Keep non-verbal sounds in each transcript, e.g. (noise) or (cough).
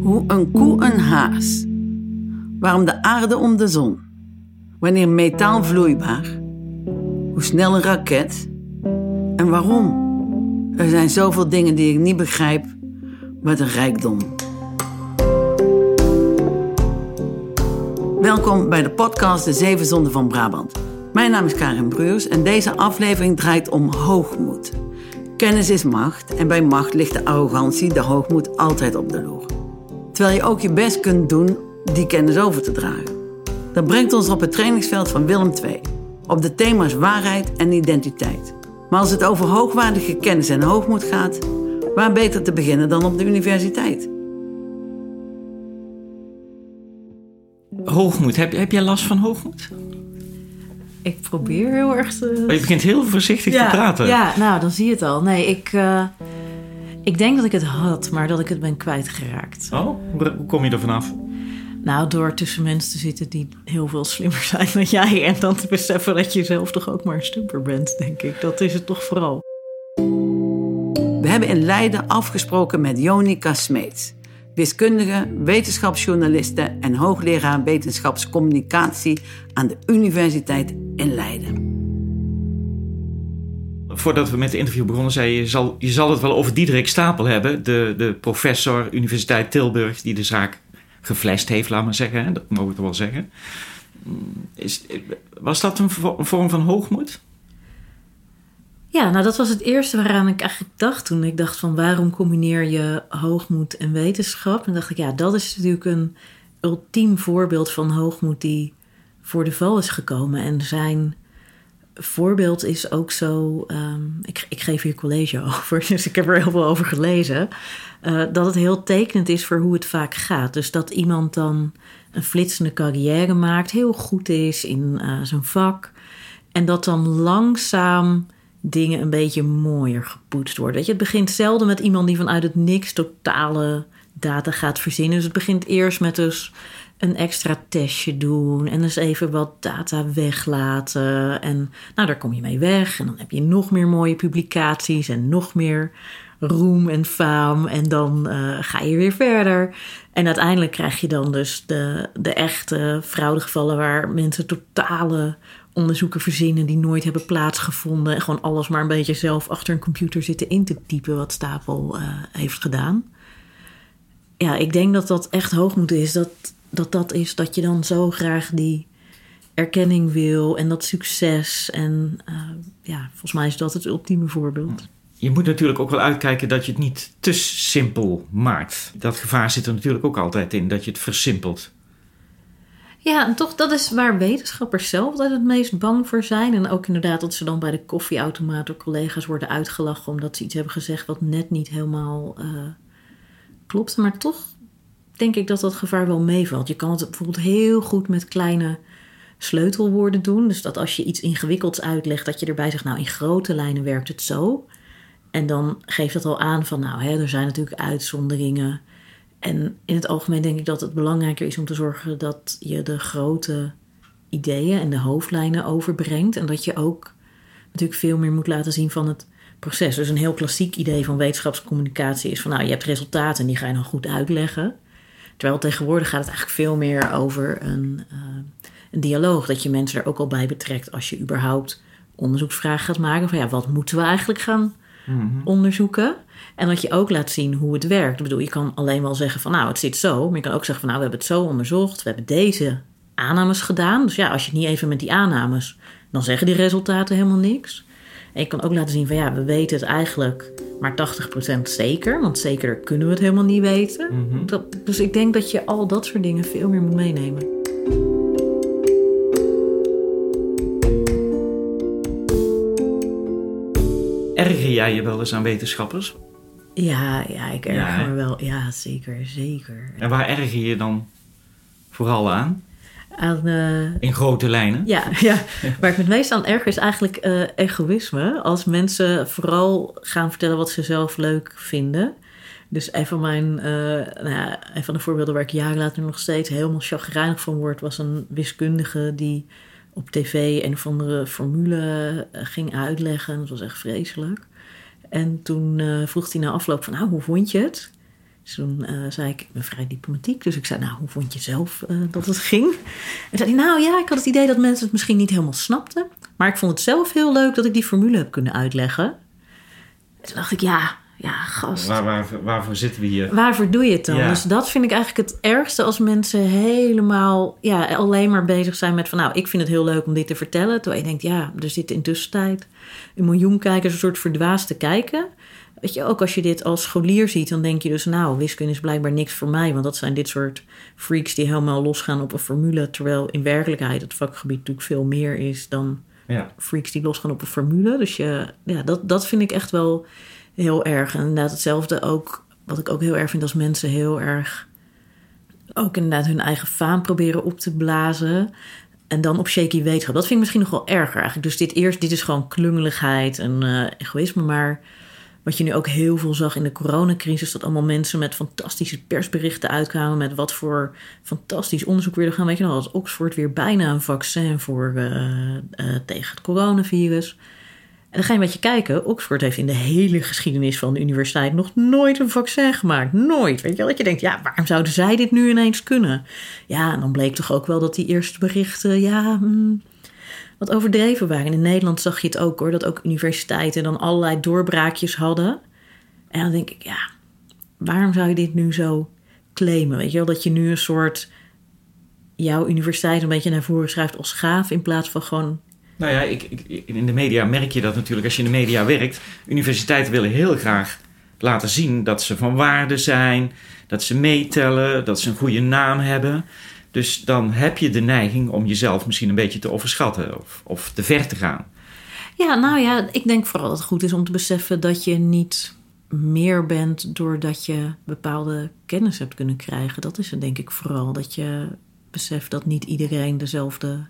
Hoe een koe een haas. Waarom de aarde om de zon. Wanneer metaal vloeibaar. Hoe snel een raket. En waarom? Er zijn zoveel dingen die ik niet begrijp. Wat een rijkdom. Welkom bij de podcast De Zeven Zonden van Brabant. Mijn naam is Karin Bruurs en deze aflevering draait om hoogmoed. Kennis is macht en bij macht ligt de arrogantie, de hoogmoed altijd op de loer. Terwijl je ook je best kunt doen die kennis over te dragen. Dat brengt ons op het trainingsveld van Willem II, op de thema's waarheid en identiteit. Maar als het over hoogwaardige kennis en hoogmoed gaat, waar beter te beginnen dan op de universiteit? Hoogmoed, heb, heb jij last van hoogmoed? Ik probeer heel erg te... Maar je begint heel voorzichtig te praten. Ja, nou, dan zie je het al. Nee, ik, uh, ik denk dat ik het had, maar dat ik het ben kwijtgeraakt. Oh, hoe kom je er vanaf? Nou, door tussen mensen te zitten die heel veel slimmer zijn dan jij. En dan te beseffen dat je zelf toch ook maar een stumper bent, denk ik. Dat is het toch vooral. We hebben in Leiden afgesproken met Jonica Smeets. Wiskundige, wetenschapsjournaliste en hoogleraar wetenschapscommunicatie aan de Universiteit in Leiden. Voordat we met het interview begonnen, zei je: je zal, je zal het wel over Diederik Stapel hebben, de, de professor Universiteit Tilburg, die de zaak geflasht heeft, laat maar zeggen. Dat mogen we wel zeggen. Is, was dat een vorm van hoogmoed? Ja, nou dat was het eerste waaraan ik eigenlijk dacht toen ik dacht van waarom combineer je hoogmoed en wetenschap? En dacht ik, ja, dat is natuurlijk een ultiem voorbeeld van hoogmoed die voor de val is gekomen. En zijn voorbeeld is ook zo. Ehm, ik, ik, geef hier college over, (laughs) dus ik heb er heel veel over gelezen. Uh, dat het heel tekenend is voor hoe het vaak gaat. Dus dat iemand dan een flitsende carrière maakt, heel goed is in uh, zijn vak. En dat dan langzaam dingen een beetje mooier gepoetst worden. Je, het begint zelden met iemand die vanuit het niks totale data gaat verzinnen. Dus het begint eerst met dus een extra testje doen en dus even wat data weglaten. En nou, daar kom je mee weg. En dan heb je nog meer mooie publicaties en nog meer roem en faam. En dan uh, ga je weer verder. En uiteindelijk krijg je dan dus de, de echte fraudegevallen waar mensen totale onderzoeken verzinnen die nooit hebben plaatsgevonden. En gewoon alles maar een beetje zelf achter een computer zitten in te typen wat Stapel uh, heeft gedaan. Ja, ik denk dat dat echt hoogmoed is. Dat, dat dat is dat je dan zo graag die erkenning wil en dat succes. En uh, ja, volgens mij is dat het ultieme voorbeeld. Je moet natuurlijk ook wel uitkijken dat je het niet te simpel maakt. Dat gevaar zit er natuurlijk ook altijd in, dat je het versimpelt. Ja, en toch, dat is waar wetenschappers zelf altijd het meest bang voor zijn. En ook inderdaad dat ze dan bij de koffieautomaat door collega's worden uitgelachen omdat ze iets hebben gezegd wat net niet helemaal uh, klopt. Maar toch denk ik dat dat gevaar wel meevalt. Je kan het bijvoorbeeld heel goed met kleine sleutelwoorden doen. Dus dat als je iets ingewikkelds uitlegt, dat je erbij zegt, nou in grote lijnen werkt het zo. En dan geeft dat al aan van, nou, hè, er zijn natuurlijk uitzonderingen. En in het algemeen denk ik dat het belangrijker is om te zorgen dat je de grote ideeën en de hoofdlijnen overbrengt. En dat je ook natuurlijk veel meer moet laten zien van het proces. Dus een heel klassiek idee van wetenschapscommunicatie is van nou, je hebt resultaten en die ga je dan goed uitleggen. Terwijl tegenwoordig gaat het eigenlijk veel meer over een, uh, een dialoog. Dat je mensen er ook al bij betrekt als je überhaupt onderzoeksvragen gaat maken. Van ja, wat moeten we eigenlijk gaan mm-hmm. onderzoeken? En dat je ook laat zien hoe het werkt. Ik bedoel, je kan alleen wel zeggen van nou, het zit zo. Maar je kan ook zeggen van nou, we hebben het zo onderzocht. We hebben deze aannames gedaan. Dus ja, als je het niet even met die aannames, dan zeggen die resultaten helemaal niks. En je kan ook laten zien van ja, we weten het eigenlijk maar 80% zeker. Want zeker kunnen we het helemaal niet weten. Dat, dus ik denk dat je al dat soort dingen veel meer moet meenemen. Erger jij je wel eens aan wetenschappers? Ja, ja ik erger me wel. Ja, zeker, zeker. En waar erger je je dan vooral aan? Aan, uh, In grote lijnen? Ja, (laughs) ja, waar ik het meest aan erger is eigenlijk uh, egoïsme. Als mensen vooral gaan vertellen wat ze zelf leuk vinden. Dus een van mijn, uh, nou ja, een van de voorbeelden waar ik jaren later nog steeds helemaal chagrijnig van word, was een wiskundige die op tv een of andere formule ging uitleggen. Dat was echt vreselijk. En toen uh, vroeg hij na afloop van, nou, hoe vond je het? Dus toen uh, zei ik, ben vrij diplomatiek. Dus ik zei, nou, hoe vond je zelf dat het ging? En zei hij, nou ja, ik had het idee dat mensen het misschien niet helemaal snapten. Maar ik vond het zelf heel leuk dat ik die formule heb kunnen uitleggen. En toen dacht ik, ja, ja, gast. Waar, waar, waarvoor zitten we hier? Waarvoor doe je het dan? Ja. Dus dat vind ik eigenlijk het ergste als mensen helemaal ja, alleen maar bezig zijn met van nou, ik vind het heel leuk om dit te vertellen. Terwijl je denkt, ja, er zit intussen tijd een miljoen kijkers een soort verdwaasd te kijken. Weet je, ook als je dit als scholier ziet, dan denk je dus, nou, wiskunde is blijkbaar niks voor mij. Want dat zijn dit soort freaks die helemaal losgaan op een formule. Terwijl in werkelijkheid het vakgebied natuurlijk veel meer is dan ja. freaks die losgaan op een formule. Dus je, ja, dat, dat vind ik echt wel heel erg. En inderdaad hetzelfde ook, wat ik ook heel erg vind als mensen heel erg ook inderdaad hun eigen faam proberen op te blazen. En dan op shaky wetenschap. Dat vind ik misschien nog wel erger eigenlijk. Dus dit eerst, dit is gewoon klungeligheid en uh, egoïsme. Maar wat je nu ook heel veel zag in de coronacrisis, dat allemaal mensen met fantastische persberichten uitkwamen. Met wat voor fantastisch onderzoek weer gaan. Weet je nog, als Oxford weer bijna een vaccin voor, uh, uh, tegen het coronavirus. En dan ga je een beetje kijken. Oxford heeft in de hele geschiedenis van de universiteit nog nooit een vaccin gemaakt. Nooit. Weet je wel? Dat je denkt, ja, waarom zouden zij dit nu ineens kunnen? Ja, en dan bleek toch ook wel dat die eerste berichten, ja, hmm, wat overdreven waren. In Nederland zag je het ook hoor, dat ook universiteiten dan allerlei doorbraakjes hadden. En dan denk ik, ja, waarom zou je dit nu zo claimen? Weet je wel, dat je nu een soort jouw universiteit een beetje naar voren schrijft als gaaf in plaats van gewoon nou ja, ik, in de media merk je dat natuurlijk als je in de media werkt. Universiteiten willen heel graag laten zien dat ze van waarde zijn, dat ze meetellen, dat ze een goede naam hebben. Dus dan heb je de neiging om jezelf misschien een beetje te overschatten of, of te ver te gaan. Ja, nou ja, ik denk vooral dat het goed is om te beseffen dat je niet meer bent doordat je bepaalde kennis hebt kunnen krijgen. Dat is het denk ik vooral. Dat je beseft dat niet iedereen dezelfde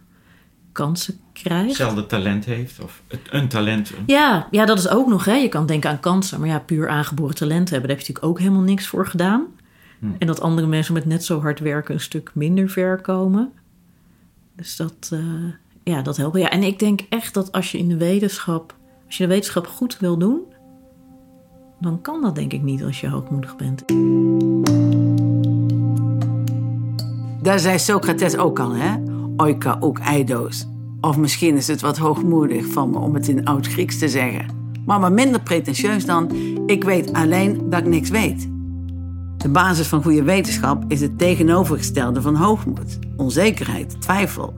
kansen krijgt. Hetzelfde talent heeft of een talent. Ja, ja, dat is ook nog. Hè. Je kan denken aan kansen, maar ja, puur aangeboren talent hebben, daar heb je natuurlijk ook helemaal niks voor gedaan. Hm. En dat andere mensen met net zo hard werken een stuk minder ver komen. Dus dat, uh, ja, dat helpt. Ja, en ik denk echt dat als je in de wetenschap, als je de wetenschap goed wil doen, dan kan dat denk ik niet als je hoogmoedig bent. Daar zei Socrates ook al, hè? Oika ook eidos. Of misschien is het wat hoogmoedig van me om het in oud-Grieks te zeggen. Maar wat minder pretentieus dan, ik weet alleen dat ik niks weet. De basis van goede wetenschap is het tegenovergestelde van hoogmoed, onzekerheid, twijfel.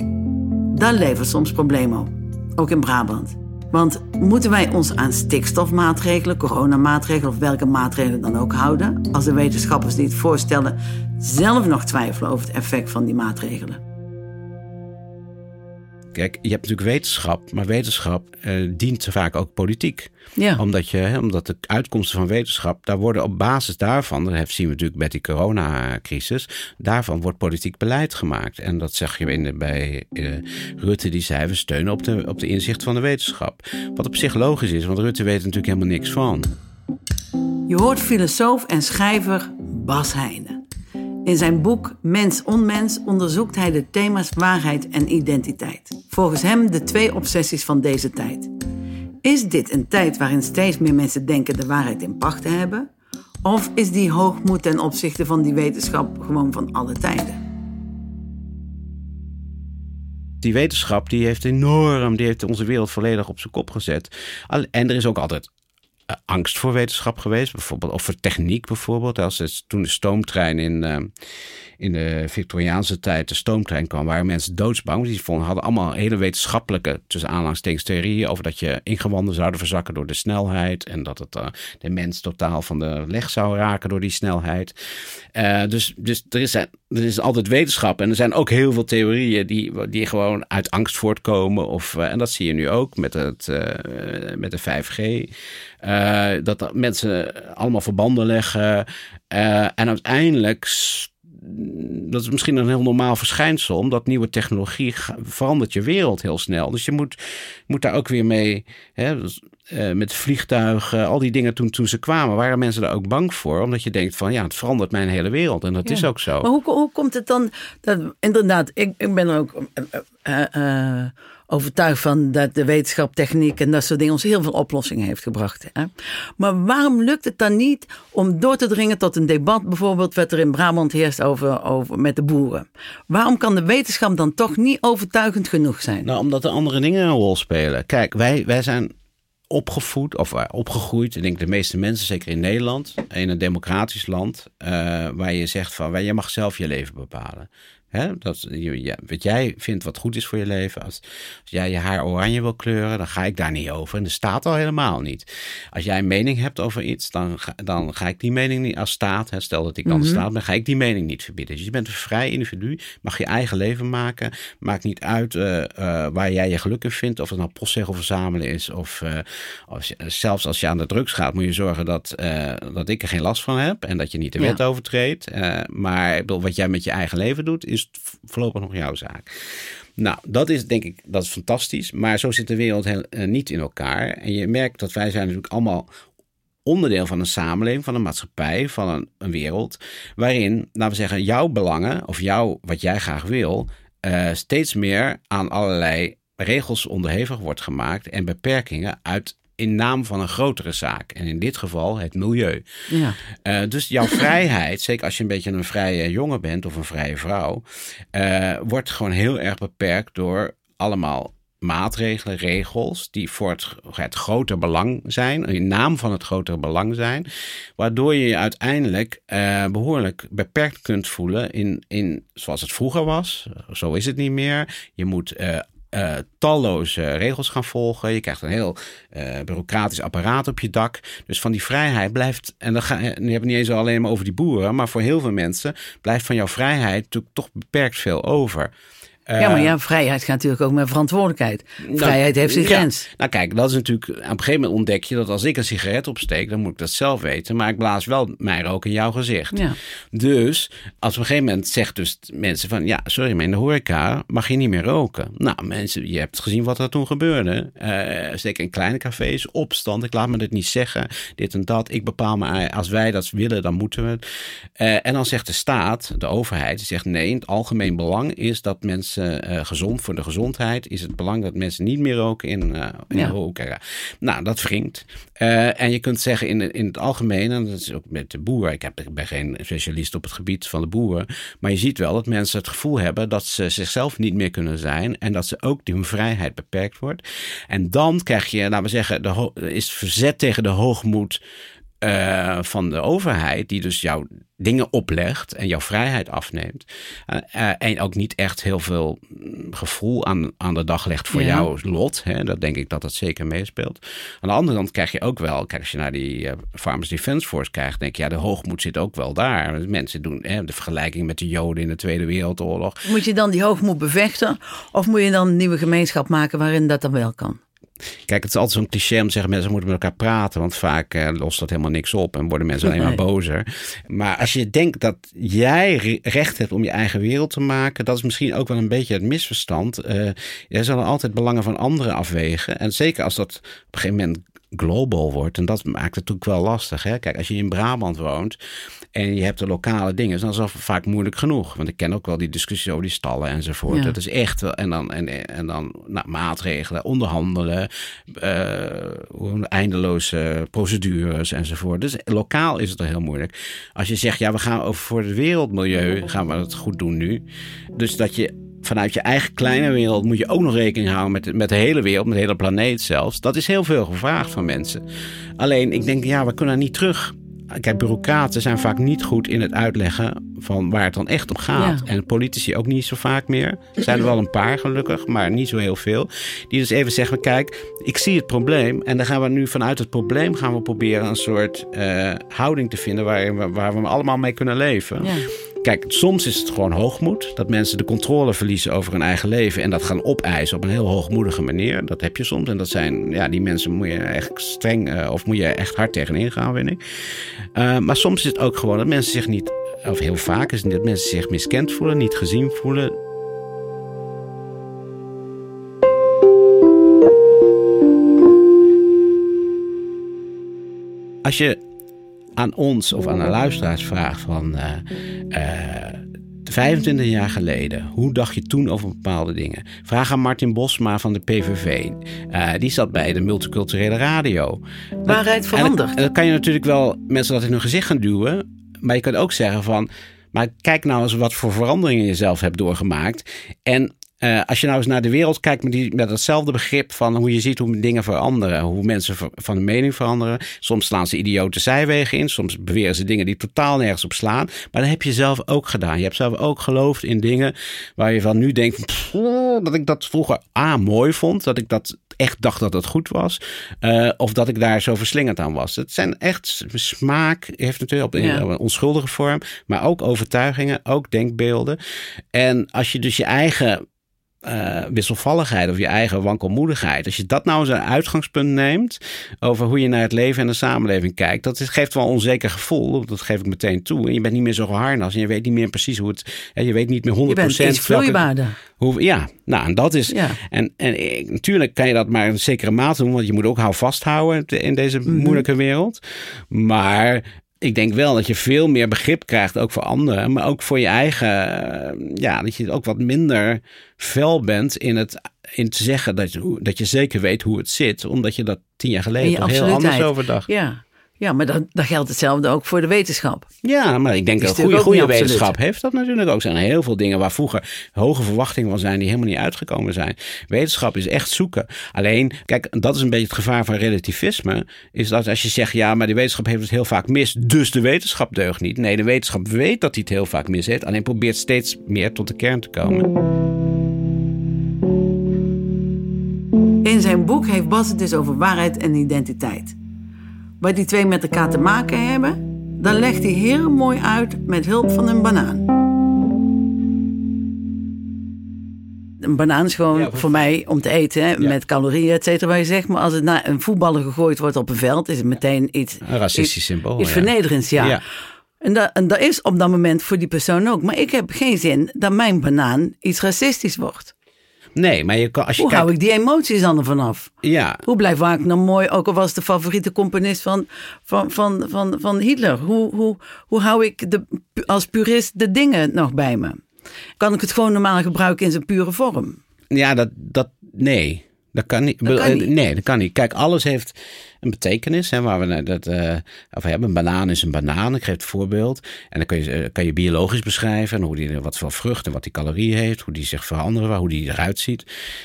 Dat levert soms problemen op, ook in Brabant. Want moeten wij ons aan stikstofmaatregelen, coronamaatregelen of welke maatregelen dan ook houden, als de wetenschappers die het voorstellen zelf nog twijfelen over het effect van die maatregelen? Kijk, je hebt natuurlijk wetenschap, maar wetenschap uh, dient vaak ook politiek. Ja. Omdat, je, hè, omdat de uitkomsten van wetenschap, daar worden op basis daarvan, dat zien we natuurlijk met die coronacrisis, daarvan wordt politiek beleid gemaakt. En dat zeg je in de, bij uh, Rutte, die zei, we steunen op de, op de inzicht van de wetenschap. Wat op zich logisch is, want Rutte weet er natuurlijk helemaal niks van. Je hoort filosoof en schrijver Bas Heijnen. In zijn boek Mens Onmens onderzoekt hij de thema's waarheid en identiteit. Volgens hem de twee obsessies van deze tijd. Is dit een tijd waarin steeds meer mensen denken de waarheid in pacht te hebben? Of is die hoogmoed ten opzichte van die wetenschap gewoon van alle tijden? Die wetenschap die heeft enorm, die heeft onze wereld volledig op zijn kop gezet. En er is ook altijd angst voor wetenschap geweest. Bijvoorbeeld, of voor techniek bijvoorbeeld. Als het, toen de stoomtrein in, uh, in de Victoriaanse tijd de stoomtrein kwam, waren mensen doodsbang. Die vonden, hadden allemaal hele wetenschappelijke, tussen aanhalingstekens, theorieën over dat je ingewanden zouden verzakken door de snelheid. En dat het uh, de mens totaal van de leg zou raken door die snelheid. Dus dus er, is, er is altijd wetenschap. En er zijn ook heel veel theorieën die, die gewoon uit angst voortkomen. Of, en dat zie je nu ook met, het, met de 5G. Uh, dat mensen allemaal verbanden leggen. Uh, en uiteindelijk, dat is misschien een heel normaal verschijnsel, omdat nieuwe technologie verandert je wereld heel snel. Dus je moet, moet daar ook weer mee. Hè, dus uh, met vliegtuigen, al die dingen toen, toen ze kwamen, waren mensen daar ook bang voor. Omdat je denkt van ja, het verandert mijn hele wereld. En dat is ook zo. Maar hoe, hoe komt het dan? Dat, inderdaad, ik, ik ben er ook uh, overtuigd van dat de wetenschap, techniek en dat soort dingen ons heel veel oplossingen heeft gebracht. Hè? Maar waarom lukt het dan niet om door te dringen tot een debat, bijvoorbeeld wat er in Brabant heerst over, over met de boeren? Waarom kan de wetenschap dan toch niet overtuigend genoeg zijn? Nou, omdat er andere dingen een rol spelen. Kijk, wij, wij zijn opgevoed of uh, opgegroeid. Ik denk de meeste mensen, zeker in Nederland, in een democratisch land, uh, waar je zegt van, je mag zelf je leven bepalen. Hè? Dat, je, wat jij vindt wat goed is voor je leven. Als, als, jij je haar oranje wil kleuren, dan ga ik daar niet over. En de staat al helemaal niet. Als jij een mening hebt over iets, dan ga, dan ga ik die mening niet als staat. Hè, stel dat ik dan mm -hmm. staat ben, ga ik die mening niet verbieden. Dus je bent een vrij individu, mag je eigen leven maken. Maakt niet uit uh, uh, waar jij je geluk in vindt. Of het nou postzegel verzamelen is. Of, uh, of, zelfs als je aan de drugs gaat, moet je zorgen dat, dat ik er geen last van heb. En dat je niet de wet ja. overtreedt. maar ik bedoel, wat jij met je eigen leven doet, is voorlopig nog jouw zaak. Nou, dat is denk ik, dat is fantastisch. Maar zo zit de wereld heel, uh, niet in elkaar. En je merkt dat wij zijn natuurlijk allemaal onderdeel van een samenleving, van een maatschappij, van een, een wereld. Waarin, laten we zeggen, jouw belangen of jouw, wat jij graag wil, uh, steeds meer aan allerlei regels onderhevig wordt gemaakt en beperkingen uit in naam van een grotere zaak. En in dit geval het milieu. Ja. Uh, dus jouw (laughs) vrijheid, zeker als je een beetje een vrije jongen bent of een vrije vrouw, uh, wordt gewoon heel erg beperkt door allemaal maatregelen, regels die voor het, het groter belang zijn, in naam van het grotere belang zijn, waardoor je je uiteindelijk uh, behoorlijk beperkt kunt voelen in, in zoals het vroeger was. Zo is het niet meer. Je moet uh, uh, talloze regels gaan volgen. Je krijgt een heel uh, bureaucratisch apparaat op je dak. Dus van die vrijheid blijft, en dan ga, nu hebben het niet eens alleen maar over die boeren, maar voor heel veel mensen blijft van jouw vrijheid natuurlijk toch beperkt veel over. Ja, maar ja, vrijheid gaat natuurlijk ook met verantwoordelijkheid. Vrijheid heeft zijn ja. grens. Nou kijk, dat is natuurlijk... Op een gegeven moment ontdek je dat als ik een sigaret opsteek... dan moet ik dat zelf weten. Maar ik blaas wel mijn rook in jouw gezicht. Ja. Dus als op een gegeven moment zegt dus mensen van... ja, sorry, maar in de horeca mag je niet meer roken. Nou, mensen, je hebt gezien wat er toen gebeurde. Uh, zeker in kleine cafés, opstand. Ik laat me dit niet zeggen. Dit en dat. Ik bepaal me... Als wij dat willen, dan moeten we het. Uh, en dan zegt de staat, de overheid... die zegt nee, het algemeen belang is dat mensen uh, gezond voor de gezondheid is het belang dat mensen niet meer roken in, uh, in ja. Nou, dat wringt. Uh, en je kunt zeggen in, in het algemeen, en dat is ook met de boer, ik, heb, ik ben geen specialist op het gebied van de boeren, maar je ziet wel dat mensen het gevoel hebben dat ze zichzelf niet meer kunnen zijn en dat ze ook die hun vrijheid beperkt wordt. En dan krijg je, laten we zeggen, de is verzet tegen de hoogmoed uh, van de overheid, die dus jouw dingen oplegt en jouw vrijheid afneemt. Uh, uh, en ook niet echt heel veel gevoel aan, aan de dag legt voor ja. jouw lot. Hè? Dat denk ik dat dat zeker meespeelt. Aan de andere kant krijg je ook wel, kijk, als je naar die Farmers Defence Force kijkt, denk je, ja, de hoogmoed zit ook wel daar. Mensen doen hè, de vergelijking met de Joden in de Tweede Wereldoorlog. Moet je dan die hoogmoed bevechten? Of moet je dan een nieuwe gemeenschap maken waarin dat dan wel kan? Kijk, het is altijd zo'n cliché om te zeggen: mensen moeten met elkaar praten. Want vaak eh, lost dat helemaal niks op en worden mensen alleen maar bozer. Maar als je denkt dat jij recht hebt om je eigen wereld te maken, dat is misschien ook wel een beetje het misverstand. Uh, jij zal altijd belangen van anderen afwegen. En zeker als dat op een gegeven moment global wordt. En dat maakt het natuurlijk wel lastig. Hè? Kijk, als je in Brabant woont en je hebt de lokale dingen, dan is dat vaak moeilijk genoeg. Want ik ken ook wel die discussies over die stallen enzovoort. Ja. Dat is echt wel. En dan, en, en dan nou, maatregelen, onderhandelen, uh, eindeloze procedures enzovoort. Dus lokaal is het er heel moeilijk. Als je zegt, ja, we gaan over voor het wereldmilieu, gaan we het goed doen nu. Dus dat je vanuit je eigen kleine wereld moet je ook nog rekening houden met, met de hele wereld, met de hele planeet zelfs. Dat is heel veel gevraagd van mensen. Alleen, ik denk, ja, we kunnen niet terug. Kijk, bureaucraten zijn vaak niet goed in het uitleggen van waar het dan echt om gaat. Ja. En politici ook niet zo vaak meer. Er zijn er wel een paar gelukkig, maar niet zo heel veel. Die dus even zeggen, kijk, ik zie het probleem. En dan gaan we nu vanuit het probleem gaan we proberen een soort uh, houding te vinden waarin we, waar we allemaal mee kunnen leven. Ja. Kijk, soms is het gewoon hoogmoed. Dat mensen de controle verliezen over hun eigen leven. En dat gaan opeisen op een heel hoogmoedige manier. Dat heb je soms. En dat zijn, ja, die mensen moet je echt streng. Uh, of moet je echt hard tegenin gaan, vind ik. Uh, maar soms is het ook gewoon dat mensen zich niet. Of heel vaak is het dat mensen zich miskend voelen, niet gezien voelen. als je aan ons of aan de luisteraars vraagt van uh, uh, 25 jaar geleden, hoe dacht je toen over bepaalde dingen? Vraag aan Martin Bosma van de PVV. Uh, die zat bij de multiculturele radio. Waarheid verandert. En dan kan je natuurlijk wel mensen dat in hun gezicht gaan duwen. Maar je kunt ook zeggen van, maar kijk nou eens wat voor veranderingen je zelf hebt doorgemaakt. En uh, als je nou eens naar de wereld kijkt met, die, met datzelfde begrip van hoe je ziet hoe dingen veranderen, hoe mensen van mening veranderen. Soms slaan ze idiote zijwegen in, soms beweren ze dingen die totaal nergens op slaan. Maar dat heb je zelf ook gedaan. Je hebt zelf ook geloofd in dingen waar je van nu denkt pff, dat ik dat vroeger A mooi vond, dat ik dat echt dacht dat het goed was, uh, of dat ik daar zo verslingerd aan was. Het zijn echt smaak, heeft natuurlijk op een, onschuldige vorm, maar ook overtuigingen, ook denkbeelden. En als je dus je eigen uh, wisselvalligheid of je eigen wankelmoedigheid. Als je dat nou als een uitgangspunt neemt over hoe je naar het leven en de samenleving kijkt, dat geeft wel een onzeker gevoel. Dat geef ik meteen toe. En je bent niet meer zo geharnast en je weet niet meer precies hoe het. Je weet niet meer 100%. Je bent iets vloeibaarder. Hoe, ja, nou, en dat is. Ja. En, en natuurlijk kan je dat maar een zekere mate doen, want je moet ook hou vasthouden in deze mm -hmm. moeilijke wereld. Maar ik denk wel dat je veel meer begrip krijgt, ook voor anderen, maar ook voor je eigen. Ja, dat je ook wat minder fel bent in het in te zeggen dat, dat je zeker weet hoe het zit, omdat je dat tien jaar geleden heel anders over dacht. Ja. Ja, maar dat, dat geldt hetzelfde ook voor de wetenschap. Ja, maar ik denk dat goede, goede wetenschap heeft dat natuurlijk ook. Er zijn heel veel dingen waar vroeger hoge verwachtingen van zijn die helemaal niet uitgekomen zijn. Wetenschap is echt zoeken. Alleen, kijk, dat is een beetje het gevaar van relativisme. Is dat als je zegt, ja, maar die wetenschap heeft het heel vaak mis, dus de wetenschap deugt niet. Nee, de wetenschap weet dat hij het heel vaak mis heeft. Alleen probeert steeds meer tot de kern te komen. In zijn boek heeft Bas het dus over waarheid en identiteit waar die twee met elkaar te maken hebben, dan legt hij heel mooi uit met hulp van een banaan. Een banaan is gewoon voor mij om te eten, hè, met calorieën, et cetera. Waar je zegt, maar als het naar een voetballer gegooid wordt op een veld, is het meteen iets. Een racistisch symbool. Iets vernederends, ja. En dat, en dat is op dat moment voor die persoon ook. Maar ik heb geen zin dat mijn banaan iets racistisch wordt. Nee, maar je kan, als je Hoe kijkt... hou ik die emoties dan ervan af? Ja. Hoe blijft Wagner mooi, ook al was de favoriete componist van, van, van, van, van Hitler? Hoe, hoe, hoe hou ik de, als purist de dingen nog bij me? Kan ik het gewoon normaal gebruiken in zijn pure vorm? Ja, dat, dat nee. Dat kan niet. Dat kan niet. Nee, dat kan niet. Kijk, alles heeft een betekenis. Hè, waar we dat uh, over hebben. Een banaan is een banaan. Ik geef het voorbeeld. En dan kan je, kan je biologisch beschrijven. En hoe die, wat voor vruchten, wat die calorieën heeft. Hoe die zich veranderen, hoe die eruit ziet.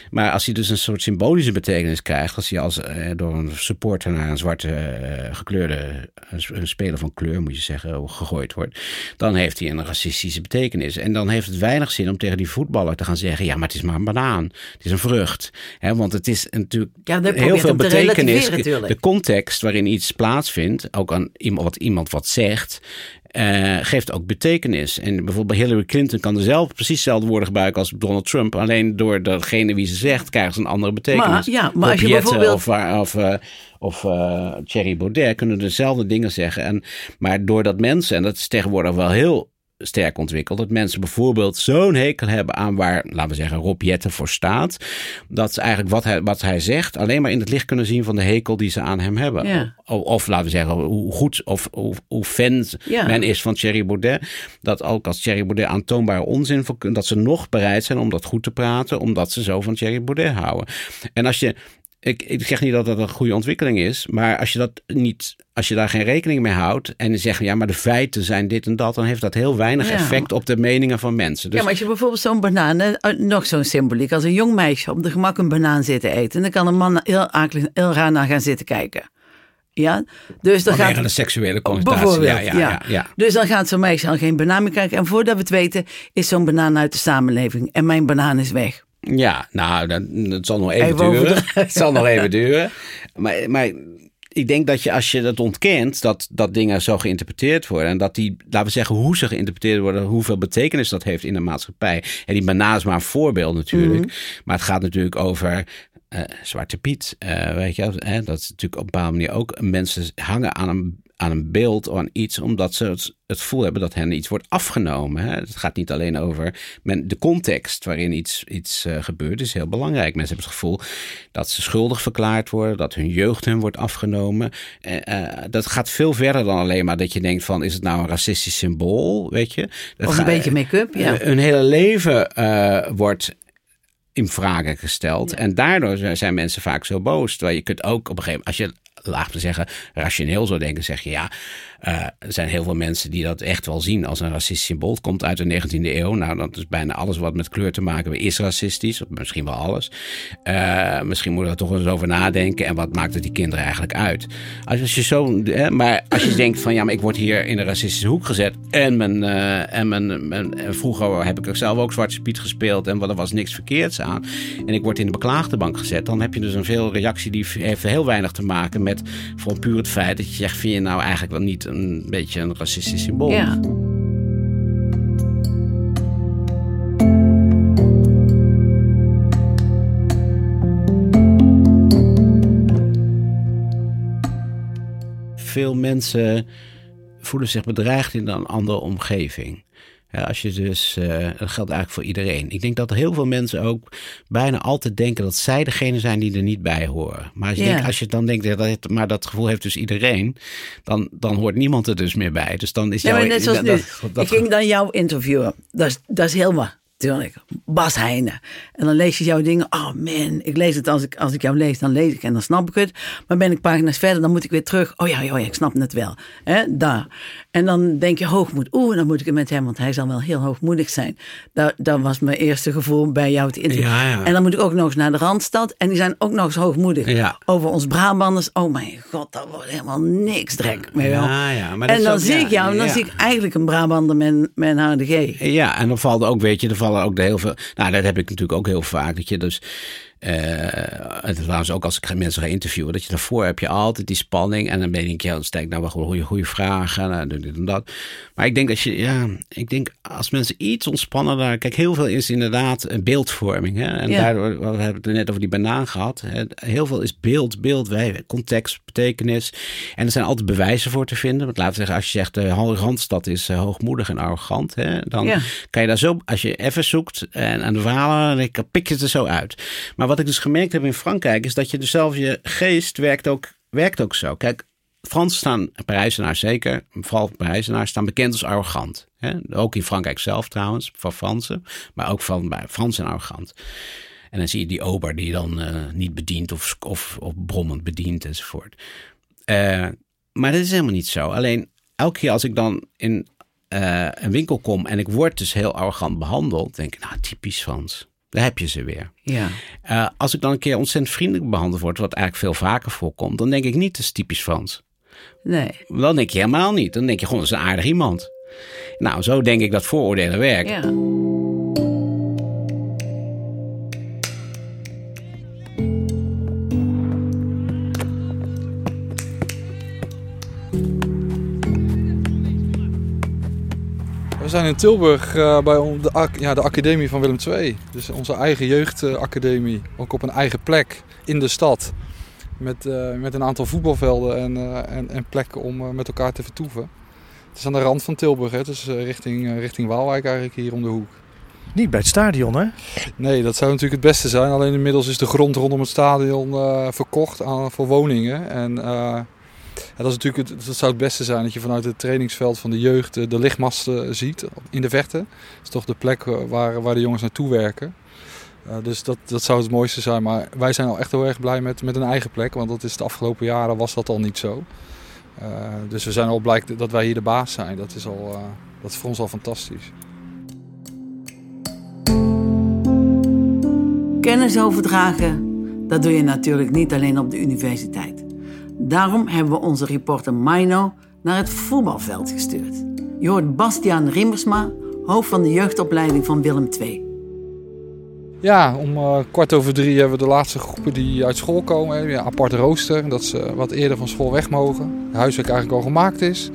Maar als hij dus een soort symbolische betekenis krijgt. Als hij als, uh, door een supporter naar een zwarte uh, gekleurde een speler van kleur, moet je zeggen, gegooid wordt. Dan heeft hij een racistische betekenis. En dan heeft het weinig zin om tegen die voetballer te gaan zeggen. Ja, maar het is maar een banaan. Het is een vrucht. Hè, want het is natuurlijk ja, heel veel betekenis. De context waarin iets plaatsvindt, ook aan iemand wat iemand wat zegt, uh, geeft ook betekenis. En bijvoorbeeld bij Hillary Clinton kan dezelfde, precies dezelfde woorden gebruiken als Donald Trump. Alleen door degene wie ze zegt, krijgen ze een andere betekenis. Maar, ja, maar als je bijvoorbeeld... Of, of, uh, of uh, Thierry Baudet kunnen dezelfde dingen zeggen. En, maar doordat mensen, en dat is tegenwoordig wel heel sterk ontwikkeld. Dat mensen bijvoorbeeld zo'n hekel hebben aan waar, laten we zeggen, Rob Jetten voor staat. Dat ze eigenlijk wat hij, wat hij zegt alleen maar in het licht kunnen zien van de hekel die ze aan hem hebben. Ja. Of, of, laten we zeggen, hoe goed of hoe, hoe fan Ja. men is van Thierry Baudet. Dat ook als Thierry Baudet aantoonbare onzin voor dat ze nog bereid zijn om dat goed te praten, omdat ze zo van Thierry Baudet houden. En als je ik, ik zeg niet dat dat een goede ontwikkeling is, maar als je dat niet, als je daar geen rekening mee houdt en zegt ja, maar de feiten zijn dit en dat, dan heeft dat heel weinig Ja. effect op de meningen van mensen. Dus Ja, maar als je bijvoorbeeld zo'n banaan, eh, nog zo'n symboliek, als een jong meisje op de gemak een banaan zit te eten, dan kan een man heel, akelig, heel raar naar gaan zitten kijken. Ja, dus dan vanwege gaat de seksuele connotatie. Ja, ja, ja, ja. Dus dan gaat zo'n meisje al geen banaan meer kijken. En voordat we het weten, is zo'n banaan uit de samenleving. En mijn banaan is weg. Ja, nou, dat, dat zal nog even, Even duren. Het (laughs) zal nog (laughs) even duren. Maar, maar ik denk dat je als je dat ontkent, dat, dat dingen zo geïnterpreteerd worden. En dat die, laten we zeggen, hoe ze geïnterpreteerd worden, hoeveel betekenis dat heeft in de maatschappij. En die banaan is maar een voorbeeld natuurlijk. Mhm. Maar het gaat natuurlijk over eh, Zwarte Piet. eh, weet je, hè? dat is natuurlijk op een bepaalde manier ook. Mensen hangen aan een aan een beeld of aan iets, omdat ze het, het gevoel hebben dat hen iets wordt afgenomen. Hè? Het gaat niet alleen over men, de context waarin iets, iets uh, gebeurt, is heel belangrijk. Mensen hebben het gevoel dat ze schuldig verklaard worden, dat hun jeugd hun wordt afgenomen. Uh, dat gaat veel verder dan alleen maar dat je denkt van, is het nou een racistisch symbool, weet je? Dat of een beetje make-up, ja. Hun hele leven wordt in vragen gesteld. En daardoor zijn mensen vaak zo boos. Terwijl je kunt ook op een gegeven moment, als je laag te zeggen, rationeel zou denken, zeg je ja, er zijn heel veel mensen die dat echt wel zien als een racistisch symbool. Het komt uit de 19e eeuw. Nou, dat is bijna alles wat met kleur te maken heeft, is racistisch. Misschien wel alles. Uh, misschien moeten we er toch eens over nadenken. En wat maakt het die kinderen eigenlijk uit? Als je zo, maar als je denkt van ja, maar ik word hier in een racistische hoek gezet. En, mijn, uh, en, mijn, mijn, vroeger heb ik zelf ook Zwarte Piet gespeeld. En er was niks verkeerds aan. En ik word in de beklaagde bank gezet. Dan heb je dus een veel reactie die heeft heel weinig te maken met voor puur het feit dat je zegt: vind je nou eigenlijk wel niet een beetje een racistisch symbool. Ja. Veel mensen voelen zich bedreigd in een andere omgeving als je dus, uh, dat geldt eigenlijk voor iedereen. Ik denk dat heel veel mensen ook bijna altijd denken dat zij degene zijn die er niet bij horen. Maar als je, denkt, als je dan denkt, dat maar dat gevoel heeft dus iedereen, dan, dan hoort niemand er dus meer bij. Dus dan is ja, net zoals nu. ik ging dan jou interviewen. Dat is, dat is helemaal Tuurlijk, Bas Heijnen. En dan lees je jouw dingen. Oh man, ik lees het als ik, als ik jou lees, dan lees ik en dan snap ik het. Maar ben ik pagina's verder, dan moet ik weer terug. Oh ja, oh ja ik snap het wel. Hè, daar. En dan denk je hoogmoed. Oeh, dan moet ik het met hem, want hij zal wel heel hoogmoedig zijn. Dat, dat was mijn eerste gevoel bij jou te interviewen. Ja, ja. En dan moet ik ook nog eens naar de Randstad. En die zijn ook nog eens hoogmoedig. Ja. Over ons Brabanders. Oh mijn god, dat wordt helemaal niks drek meer. Ja, ja, maar en dan zie ik jou, en dan zie ik eigenlijk een Brabander met, met een HDG. Ja, en dan valt ook, weet je, er ook de heel veel. Nou, dat heb ik natuurlijk ook heel vaak. Dat je dus uh, het was ook als ik mensen ga interviewen, dat je daarvoor heb je altijd die spanning. En dan ben ik, ja, dan stel ik nou wel goede, goede vragen. En dit en dat. Maar ik denk dat je, ja, ik denk als mensen iets ontspannender. Kijk, heel veel is inderdaad een beeldvorming. Hè? En daardoor, we hebben het net over die banaan gehad. Hè? Heel veel is beeld, beeld, wij, context, betekenis. En er zijn altijd bewijzen voor te vinden. Want laten we zeggen, als je zegt de uh, Randstad is uh, hoogmoedig en arrogant. Hè? Dan kan je daar zo, als je even zoekt en aan de verhalen, dan pik je het er zo uit. Maar wat ik dus gemerkt heb in Frankrijk is dat je dus zelf je geest werkt ook, werkt ook zo. Kijk, Fransen staan, Parijzenaars zeker, vooral Parijzenaars staan bekend als arrogant. Hè? Ook in Frankrijk zelf trouwens, van Fransen, maar ook van bij Fransen arrogant. En dan zie je die ober die dan uh, niet bedient of, of, of brommend bedient enzovoort. Uh, maar dat is helemaal niet zo. Alleen elke keer als ik dan in uh, een winkel kom en ik word dus heel arrogant behandeld, denk ik, nou typisch Frans. Daar heb je ze weer. Ja. Uh, als ik dan een keer ontzettend vriendelijk behandeld word, wat eigenlijk veel vaker voorkomt, dan denk ik niet, dat is typisch Frans. Nee. Dan denk je helemaal niet. Dan denk je gewoon, dat is een aardig iemand. Nou, zo denk ik dat vooroordelen werken. Ja. We zijn in Tilburg uh, bij de, ja, de academie van Willem II. Dus onze eigen jeugdacademie. Ook op een eigen plek in de stad. Met, uh, met een aantal voetbalvelden en, uh, en, en, plekken om met elkaar te vertoeven. Het is aan de rand van Tilburg, hè. dus richting, richting Waalwijk eigenlijk hier om de hoek. Niet bij het stadion, hè? Nee, dat zou natuurlijk het beste zijn. Alleen inmiddels is de grond rondom het stadion verkocht aan, voor woningen. En dat, is natuurlijk het, dat zou het beste zijn dat je vanuit het trainingsveld van de jeugd de, lichtmasten ziet in de vechten. Dat is toch de plek eh, waar, waar de jongens naartoe werken. Dus dat, dat zou het mooiste zijn. Maar wij zijn al echt heel erg blij met, met een eigen plek. Want dat is de afgelopen jaren was dat al niet zo. Dus we zijn al blij dat wij hier de baas zijn. Dat is, al, dat is voor ons al fantastisch. Kennis overdragen, dat doe je natuurlijk niet alleen op de universiteit. Daarom hebben we onze reporter Mino naar het voetbalveld gestuurd. Je hoort Bastiaan Rimmersma, hoofd van de jeugdopleiding van Willem II. Ja, om uh, kwart over drie hebben we de laatste groepen die uit school komen. Ja, apart rooster, dat ze wat eerder van school weg mogen. Het huiswerk eigenlijk al gemaakt is.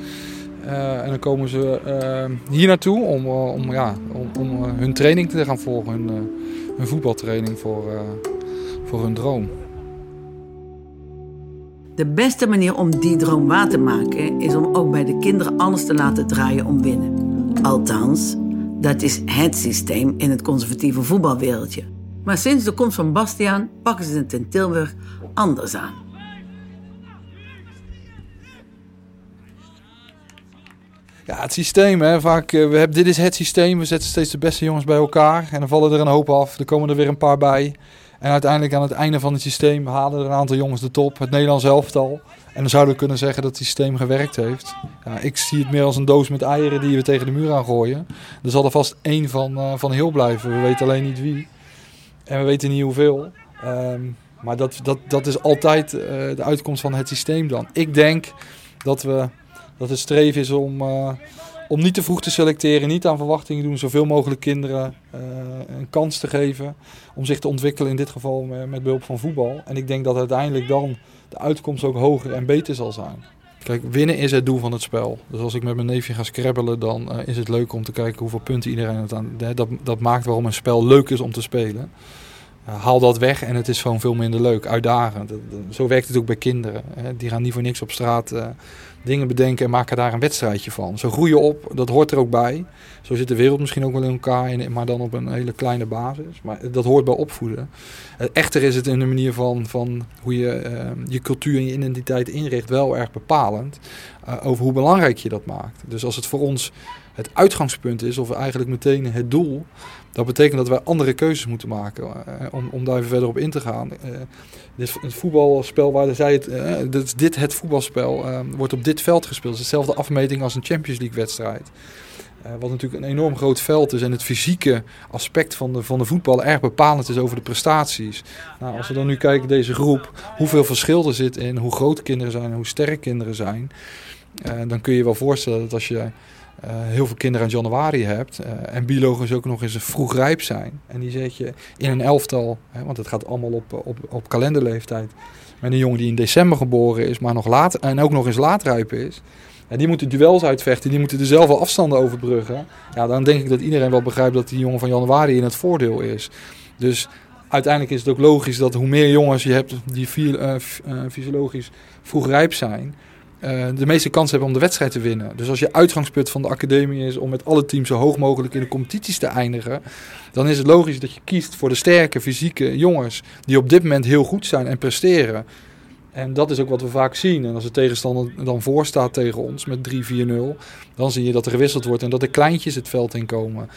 Uh, en dan komen ze uh, hier naartoe om, om, ja, om, om hun training te gaan volgen. Hun, hun voetbaltraining voor, voor hun droom. De beste manier om die droom waar te maken is om ook bij de kinderen alles te laten draaien om winnen. Althans, dat is het systeem in het conservatieve voetbalwereldje. Maar sinds de komst van Bastiaan pakken ze het in Tilburg anders aan. Ja, het systeem, hè. Vaak, uh, we hebben, dit is het systeem. We zetten steeds de beste jongens bij elkaar. En dan vallen er een hoop af. Er komen er weer een paar bij. En uiteindelijk aan het einde van het systeem halen er een aantal jongens de top. Het Nederlands elftal. En dan zouden we kunnen zeggen dat het systeem gewerkt heeft. Ja, ik zie het meer als een doos met eieren die we tegen de muur aan gooien. Er zal er vast één van, uh, van heel blijven. We weten alleen niet wie. En we weten niet hoeveel. Um, maar dat, dat, dat is altijd uh, de uitkomst van het systeem dan. Ik denk dat, we, dat het streven is om, uh, om niet te vroeg te selecteren, niet aan verwachtingen doen, zoveel mogelijk kinderen uh, een kans te geven om zich te ontwikkelen, in dit geval met, met behulp van voetbal. En ik denk dat uiteindelijk dan de uitkomst ook hoger en beter zal zijn. Kijk, winnen is het doel van het spel. Dus als ik met mijn neefje ga scrabbelen, dan uh, is het leuk om te kijken hoeveel punten iedereen het aan. Dat, dat maakt waarom een spel leuk is om te spelen. Uh, haal dat weg en het is gewoon veel minder leuk, uitdagend. Zo werkt het ook bij kinderen. Die gaan niet voor niks op straat uh, dingen bedenken en maken daar een wedstrijdje van. Zo groeien op, dat hoort er ook bij. Zo zit de wereld misschien ook wel in elkaar, maar dan op een hele kleine basis. Maar dat hoort bij opvoeden. Uh, echter is het in de manier van, van hoe je je cultuur en je identiteit inricht wel erg bepalend over hoe belangrijk je dat maakt. Dus als het voor ons het uitgangspunt is, of eigenlijk meteen het doel, dat betekent dat wij andere keuzes moeten maken uh, om, om daar even verder op in te gaan. Uh, dit, het voetbalspel waar zij het, uh, dit, dit het voetbalspel wordt op dit veld gespeeld. Het is dezelfde afmeting als een Champions League wedstrijd. wat natuurlijk een enorm groot veld is en het fysieke aspect van de, van de voetbal erg bepalend is over de prestaties. Nou, als we dan nu kijken, deze groep, hoeveel verschil er zit in hoe groot kinderen zijn en hoe sterk kinderen zijn. dan kun je je wel voorstellen dat als je uh, heel veel kinderen aan januari hebt. Uh, en biologisch ook nog eens vroeg rijp zijn. En die zet je in een elftal, hè, want het gaat allemaal op, op, op kalenderleeftijd. Met een jongen die in december geboren is, maar nog laat, en ook nog eens laatrijp is. En die moeten duels uitvechten, die moeten dezelfde afstanden overbruggen. Ja, dan denk ik dat iedereen wel begrijpt dat die jongen van januari in het voordeel is. Dus uiteindelijk is het ook logisch dat hoe meer jongens je hebt die uh, fysiologisch vroeg rijp zijn, uh, de meeste kans hebben om de wedstrijd te winnen. Dus als je uitgangspunt van de academie is om met alle teams zo hoog mogelijk in de competities te eindigen, dan is het logisch dat je kiest voor de sterke, fysieke jongens die op dit moment heel goed zijn en presteren. En dat is ook wat we vaak zien. En als de tegenstander dan voorstaat tegen ons met 3-4-0, dan zie je dat er gewisseld wordt en dat de kleintjes het veld in komen.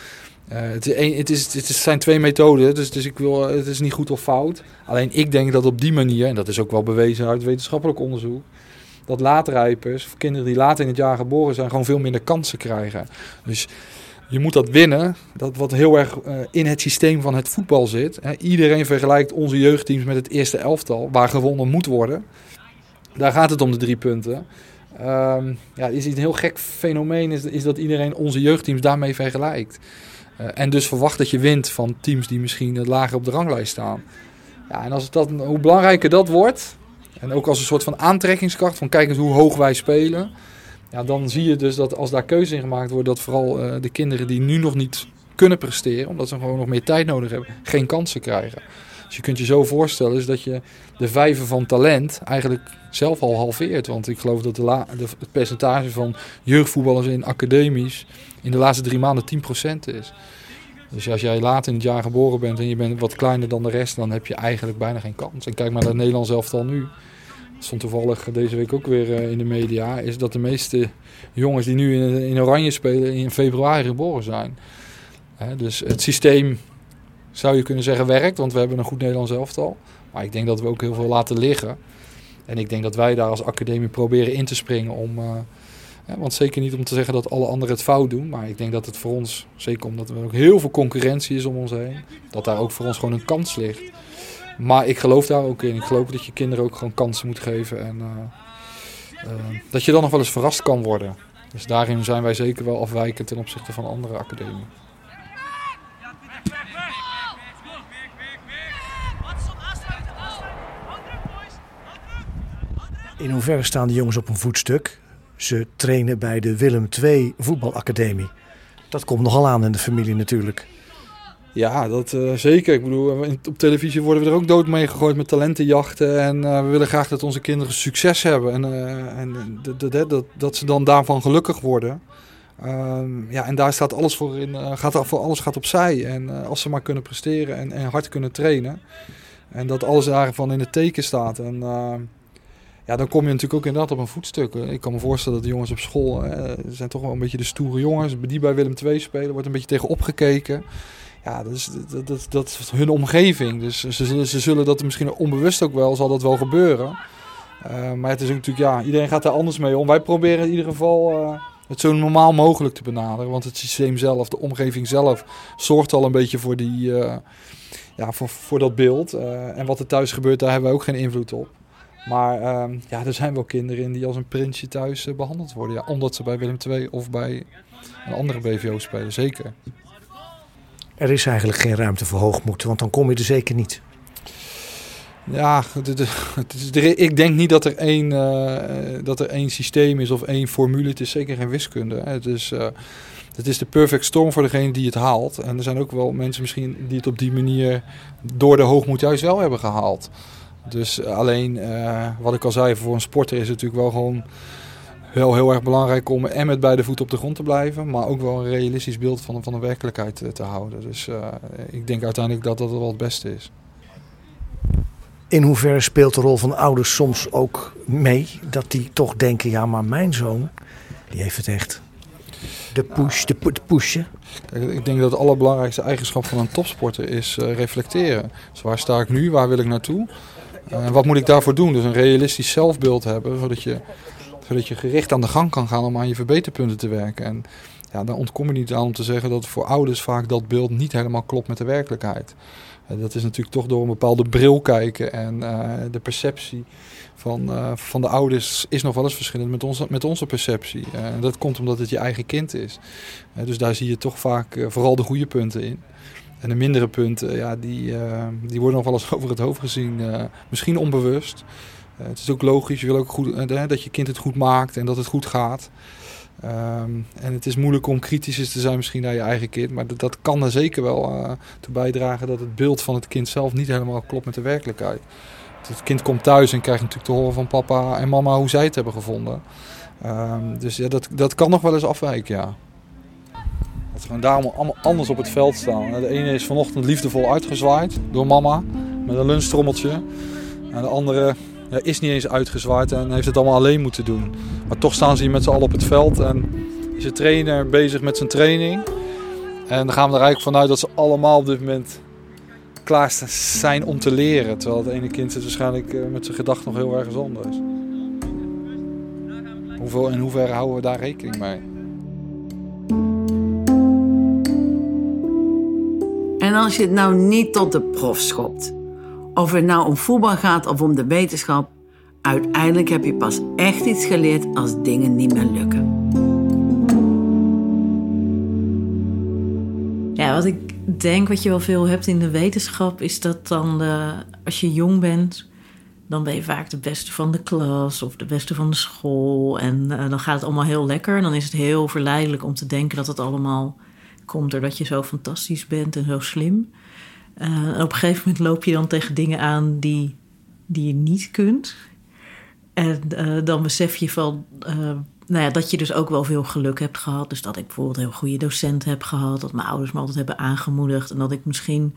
Uh, het, is het, is, het zijn twee methoden, dus, dus ik wil, het is niet goed of fout. Alleen ik denk dat op die manier, en dat is ook wel bewezen uit wetenschappelijk onderzoek, dat laatrijpers, of kinderen die later in het jaar geboren zijn, gewoon veel minder kansen krijgen. Dus je moet dat winnen, dat wat heel erg uh, in het systeem van het voetbal zit. Iedereen vergelijkt onze jeugdteams met het eerste elftal, waar gewonnen moet worden. Daar gaat het om de drie punten. Um, ja, is een heel gek fenomeen is, is dat iedereen onze jeugdteams daarmee vergelijkt. Uh, en dus verwacht dat je wint van teams die misschien lager op de ranglijst staan. Ja, en als het dat, hoe belangrijker dat wordt, en ook als een soort van aantrekkingskracht van kijk eens hoe hoog wij spelen. Ja, dan zie je dus dat als daar keuze in gemaakt wordt, dat vooral uh, de kinderen die nu nog niet kunnen presteren, omdat ze gewoon nog meer tijd nodig hebben, geen kansen krijgen. Dus je kunt je zo voorstellen is dat je de vijver van talent eigenlijk zelf al halveert. Want ik geloof dat de la, het percentage van jeugdvoetballers in academies in de laatste drie maanden 10% is. Dus als jij laat in het jaar geboren bent en je bent wat kleiner dan de rest, dan heb je eigenlijk bijna geen kans. En kijk maar naar het Nederlands elftal nu. Stond toevallig deze week ook weer in de media. Is dat de meeste jongens die nu in, in Oranje spelen in februari geboren zijn. dus het systeem zou je kunnen zeggen werkt, want we hebben een goed Nederlands elftal. Maar ik denk dat we ook heel veel laten liggen. En ik denk dat wij daar als academie proberen in te springen om... Ja, want zeker niet om te zeggen dat alle anderen het fout doen. Maar ik denk dat het voor ons, zeker omdat er ook heel veel concurrentie is om ons heen, dat daar ook voor ons gewoon een kans ligt. Maar ik geloof daar ook in. Ik geloof dat je kinderen ook gewoon kansen moet geven. En uh, uh, dat je dan nog wel eens verrast kan worden. Dus daarin zijn wij zeker wel afwijkend ten opzichte van andere academieën. In hoeverre staan de jongens op een voetstuk? Ze trainen bij de Willem II voetbalacademie. Dat komt nogal aan in de familie natuurlijk. Ja, dat uh, zeker. Ik bedoel, op televisie worden we er ook dood mee gegooid met talentenjachten. En uh, we willen graag dat onze kinderen succes hebben. En, en dat, dat, ze dan daarvan gelukkig worden. Um, ja, en daar staat alles voor in. gaat, voor alles gaat opzij. En als ze maar kunnen presteren en, en hard kunnen trainen. En dat alles daarvan in het teken staat. En ja, dan kom je natuurlijk ook inderdaad op een voetstuk. Ik kan me voorstellen dat de jongens op school zijn toch wel een beetje de stoere jongens. Die bij Willem II spelen, wordt een beetje tegen opgekeken ja, is, dat, dat, dat is hun omgeving. Dus ze, ze zullen dat misschien onbewust ook wel, zal dat wel gebeuren. Uh, maar het is natuurlijk, ja, iedereen gaat daar anders mee om. Wij proberen in ieder geval uh, het zo normaal mogelijk te benaderen. Want het systeem zelf, de omgeving zelf, zorgt al een beetje voor, die, uh, ja, voor, voor dat beeld. en wat er thuis gebeurt, daar hebben we ook geen invloed op. Maar ehm, ja, er zijn wel kinderen in die als een prinsje thuis behandeld worden. Ja, omdat ze bij Willem II of bij een andere BVO spelen, zeker. Er is eigenlijk geen ruimte voor hoogmoed, want dan kom je er zeker niet. Ja, ik denk niet dat er, één, uh, dat er één systeem is of één formule. Het is zeker geen wiskunde. Het is, uh, het is de perfect storm voor degene die het haalt. En er zijn ook wel mensen misschien die het op die manier door de hoogmoed juist wel hebben gehaald. Dus alleen, uh, wat ik al zei, voor een sporter is het natuurlijk wel gewoon wel heel erg belangrijk om en met beide voeten op de grond te blijven, maar ook wel een realistisch beeld van, van de werkelijkheid te, te houden. Dus uh, ik denk uiteindelijk dat dat wel het beste is. In hoeverre speelt de rol van ouders soms ook mee? Dat die toch denken, ja maar mijn zoon, die heeft het echt. De push, de, de pushen. Ik denk dat het allerbelangrijkste eigenschap van een topsporter is uh, reflecteren. Dus waar sta ik nu, waar wil ik naartoe? En uh, wat moet ik daarvoor doen? Dus een realistisch zelfbeeld hebben, zodat je zodat je gericht aan de gang kan gaan om aan je verbeterpunten te werken. En ja, dan ontkom je niet aan om te zeggen dat voor ouders vaak dat beeld niet helemaal klopt met de werkelijkheid. Uh, dat is natuurlijk toch door een bepaalde bril kijken en uh, de perceptie van, uh, van de ouders is nog wel eens verschillend met onze, met onze perceptie. En dat komt omdat het je eigen kind is. dus daar zie je toch vaak vooral de goede punten in. En de mindere punten, ja, die, die worden nog wel eens (laughs) over het hoofd gezien, misschien onbewust. Uh, het is ook logisch, je wil ook goed, uh, dat je kind het goed maakt en dat het goed gaat. Um, en het is moeilijk om kritisch te zijn misschien naar je eigen kind. Maar dat, dat kan er zeker wel uh, toe bijdragen dat het beeld van het kind zelf niet helemaal klopt met de werkelijkheid. Het kind komt thuis en krijgt natuurlijk te horen van papa en mama hoe zij het hebben gevonden. Um, dus ja, dat, dat kan nog wel eens afwijken, ja. Dat ze gewoon daarom allemaal anders op het veld staan. De ene is vanochtend liefdevol uitgezwaaid door mama met een lunchtrommeltje. En de andere is niet eens uitgezwaaid en heeft het allemaal alleen moeten doen. Maar toch staan ze hier met z'n allen op het veld en is de trainer bezig met zijn training. En dan gaan we er eigenlijk vanuit dat ze allemaal op dit moment klaar zijn om te leren. Terwijl het ene kind zit waarschijnlijk eh, met zijn gedachten nog heel erg anders. Hoeveel, in hoeverre houden we daar rekening mee? En als je het nou niet tot de prof schopt, of het nou om voetbal gaat of om de wetenschap, uiteindelijk heb je pas echt iets geleerd als dingen niet meer lukken. Ja, wat ik denk wat je wel veel hebt in de wetenschap, is dat dan als je jong bent, dan ben je vaak de beste van de klas of de beste van de school. En uh, dan gaat het allemaal heel lekker. En dan is het heel verleidelijk om te denken dat het allemaal komt doordat je zo fantastisch bent en zo slim. Uh, op een gegeven moment loop je dan tegen dingen aan die, die je niet kunt. En uh, dan besef je van, uh, nou ja, dat je dus ook wel veel geluk hebt gehad. Dus dat ik bijvoorbeeld heel goede docenten heb gehad. Dat mijn ouders me altijd hebben aangemoedigd. En dat ik misschien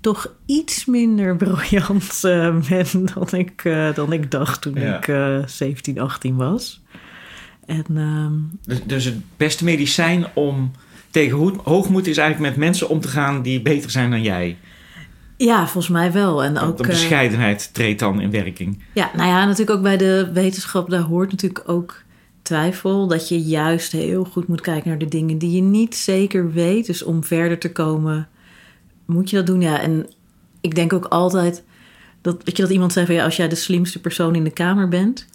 toch iets minder (laughs) briljant ben dan ik, dan ik dacht toen ja. ik 17, 18 was. En, ehm, dus, dus het beste medicijn om tegen hoogmoed is eigenlijk met mensen om te gaan die beter zijn dan jij. Ja, volgens mij wel. En ook, de bescheidenheid treedt dan in werking. Ja, nou ja, natuurlijk ook bij de wetenschap, daar hoort natuurlijk ook twijfel. Dat je juist heel goed moet kijken naar de dingen die je niet zeker weet. Dus om verder te komen, moet je dat doen. Ja, en ik denk ook altijd dat, weet je, dat iemand zei van ja, als jij de slimste persoon in de kamer bent,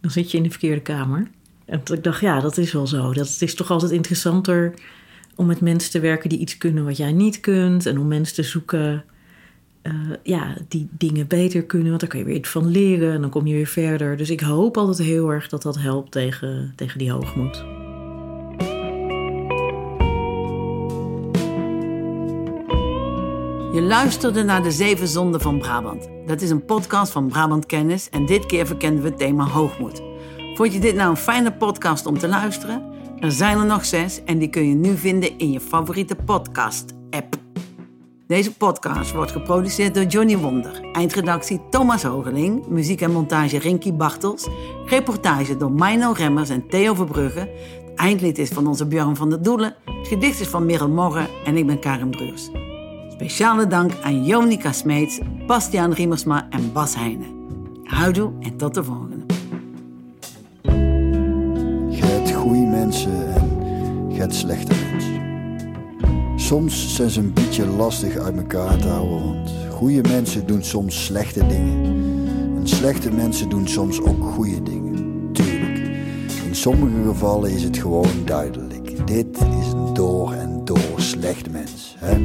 dan zit je in de verkeerde kamer. En ik dacht, ja, dat is wel zo. Dat is toch altijd interessanter om met mensen te werken die iets kunnen wat jij niet kunt. En om mensen te zoeken uh, ja, die dingen beter kunnen. Want daar kun je weer iets van leren en dan kom je weer verder. Dus ik hoop altijd heel erg dat dat helpt tegen, tegen die hoogmoed. Je luisterde naar De Zeven Zonden van Brabant. Dat is een podcast van Brabant Kennis en dit keer verkenden we het thema hoogmoed. Vond je dit nou een fijne podcast om te luisteren? Er zijn er nog zes en die kun je nu vinden in je favoriete podcast-app. Deze podcast wordt geproduceerd door Johnny Wonder, eindredactie Thomas Hogeling, muziek en montage Rinky Bartels, reportage door Mino Remmers en Theo Verbrugge, het eindlied is van onze Björn van der Doelen, het gedicht is van Merel Morgen en ik ben Karin Bruurs. Speciale dank aan Jonica Smeets, Bastiaan Riemersma en Bas Heijnen. Houdoe en tot de volgende. Goede mensen en hebt slechte mensen. Soms zijn ze een beetje lastig uit elkaar te houden, want goede mensen doen soms slechte dingen. En slechte mensen doen soms ook goede dingen. Tuurlijk. In sommige gevallen is het gewoon duidelijk. Dit is een door en door slecht mens. Hè?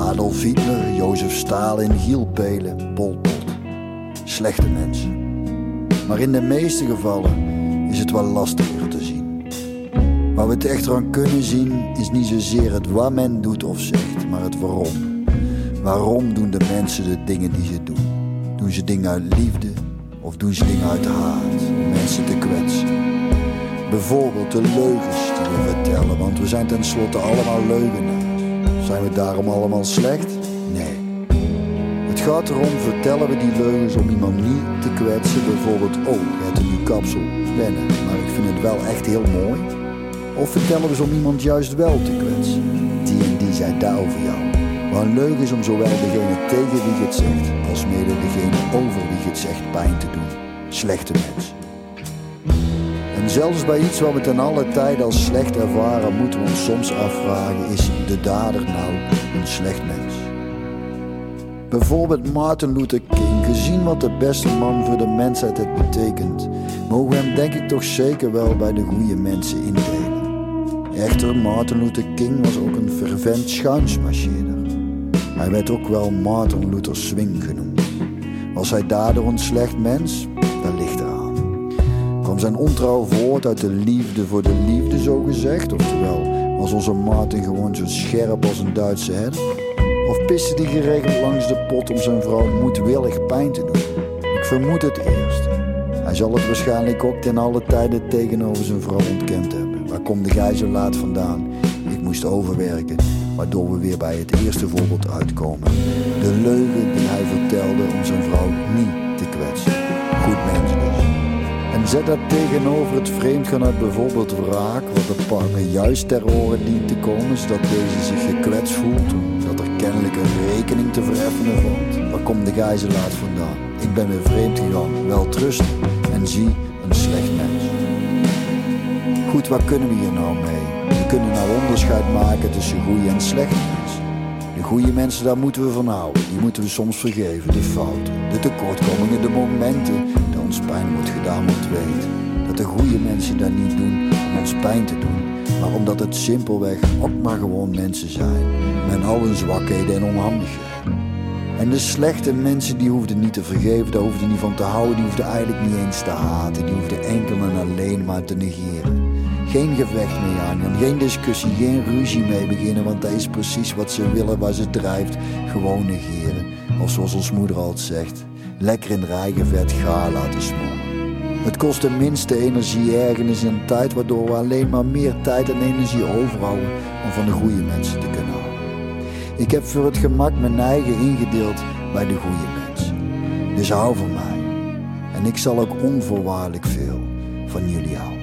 Adolf Hitler, Jozef Stalin, Giel Belen, Pol Pot. Slechte mensen. Maar in de meeste gevallen is het wel zien. Waar we het echter aan kunnen zien is niet zozeer het wat men doet of zegt, maar het waarom. Waarom doen de mensen de dingen die ze doen? Doen ze dingen uit liefde of doen ze dingen uit haat om mensen te kwetsen? Bijvoorbeeld de leugens die we vertellen, want we zijn tenslotte allemaal leugenaars. Zijn we daarom allemaal slecht? Nee. Het gaat erom, vertellen we die leugens om iemand niet te kwetsen. Bijvoorbeeld, oh, je hebt een nieuw kapsel, wennen, maar ik vind het wel echt heel mooi. Of vertellen we ze om iemand juist wel te kwetsen. Die en die zei daar over jou. Maar leugen is om zowel degene tegen wie je het zegt, als mede degene over wie je het zegt pijn te doen. Slechte mensen. En zelfs bij iets wat we ten alle tijde als slecht ervaren, moeten we ons soms afvragen: is de dader nou een slecht mens? Bijvoorbeeld Martin Luther King, gezien wat de beste man voor de mensheid het betekent, mogen we hem denk ik toch zeker wel bij de goede mensen indelen. Echter, Martin Luther King was ook een fervent schuinsmarcheerder. Hij werd ook wel Martin Luther Swing genoemd. Was hij daardoor een slecht mens? Dat ligt eraan. Kwam zijn ontrouw voort uit de liefde voor de liefde, zo gezegd? Oftewel, was onze Martin gewoon zo scherp als een Duitse herder? Of piste die geregeld langs de pot om zijn vrouw moedwillig pijn te doen? Ik vermoed het eerst. Hij zal het waarschijnlijk ook ten alle tijde tegenover zijn vrouw ontkend hebben. Waar komt de gij zo laat vandaan? Ik moest overwerken, waardoor we weer bij het eerste voorbeeld uitkomen. De leugen die hij vertelde om zijn vrouw niet te kwetsen. Goed mens dus. En zet dat tegenover het vreemdgaan uit bijvoorbeeld wraak, wat de partner juist ter oren dient te komen, zodat deze zich gekwetst voelt, omdat er kennelijk een rekening te vereffenen valt. Waar komt de gijzelaar vandaan? Ik ben weer vreemd gegaan, wel trust en zie een slecht mens. Goed, wat kunnen we hier nou mee? We kunnen nou onderscheid maken tussen goede en slechte mensen. De goede mensen, daar moeten we van houden. Die moeten we soms vergeven, de fouten, de tekortkomingen, de momenten dat ons pijn wordt gedaan, want weet dat de goede mensen dat niet doen om ons pijn te doen, maar omdat het simpelweg ook maar gewoon mensen zijn, met al hun zwakheden en onhandigheden. En de slechte mensen die hoefden niet te vergeven, daar hoefden niet van te houden, die hoefden eigenlijk niet eens te haten, die hoefden enkel en alleen maar te negeren. Geen gevecht mee aangaan, geen discussie, geen ruzie mee beginnen, want dat is precies wat ze willen, waar ze drijft. Gewoon negeren. Of zoals ons moeder altijd zegt, lekker in rijgevet gaar laten smoren. Het kost de minste energie, ergernis en tijd, waardoor we alleen maar meer tijd en energie overhouden om van de goede mensen te kunnen houden. Ik heb voor het gemak mijn eigen ingedeeld bij de goede mensen. Dus hou van mij. En ik zal ook onvoorwaardelijk veel van jullie houden.